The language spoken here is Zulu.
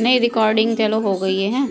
नहीं रिकॉर्डिंग चलो हो गई है।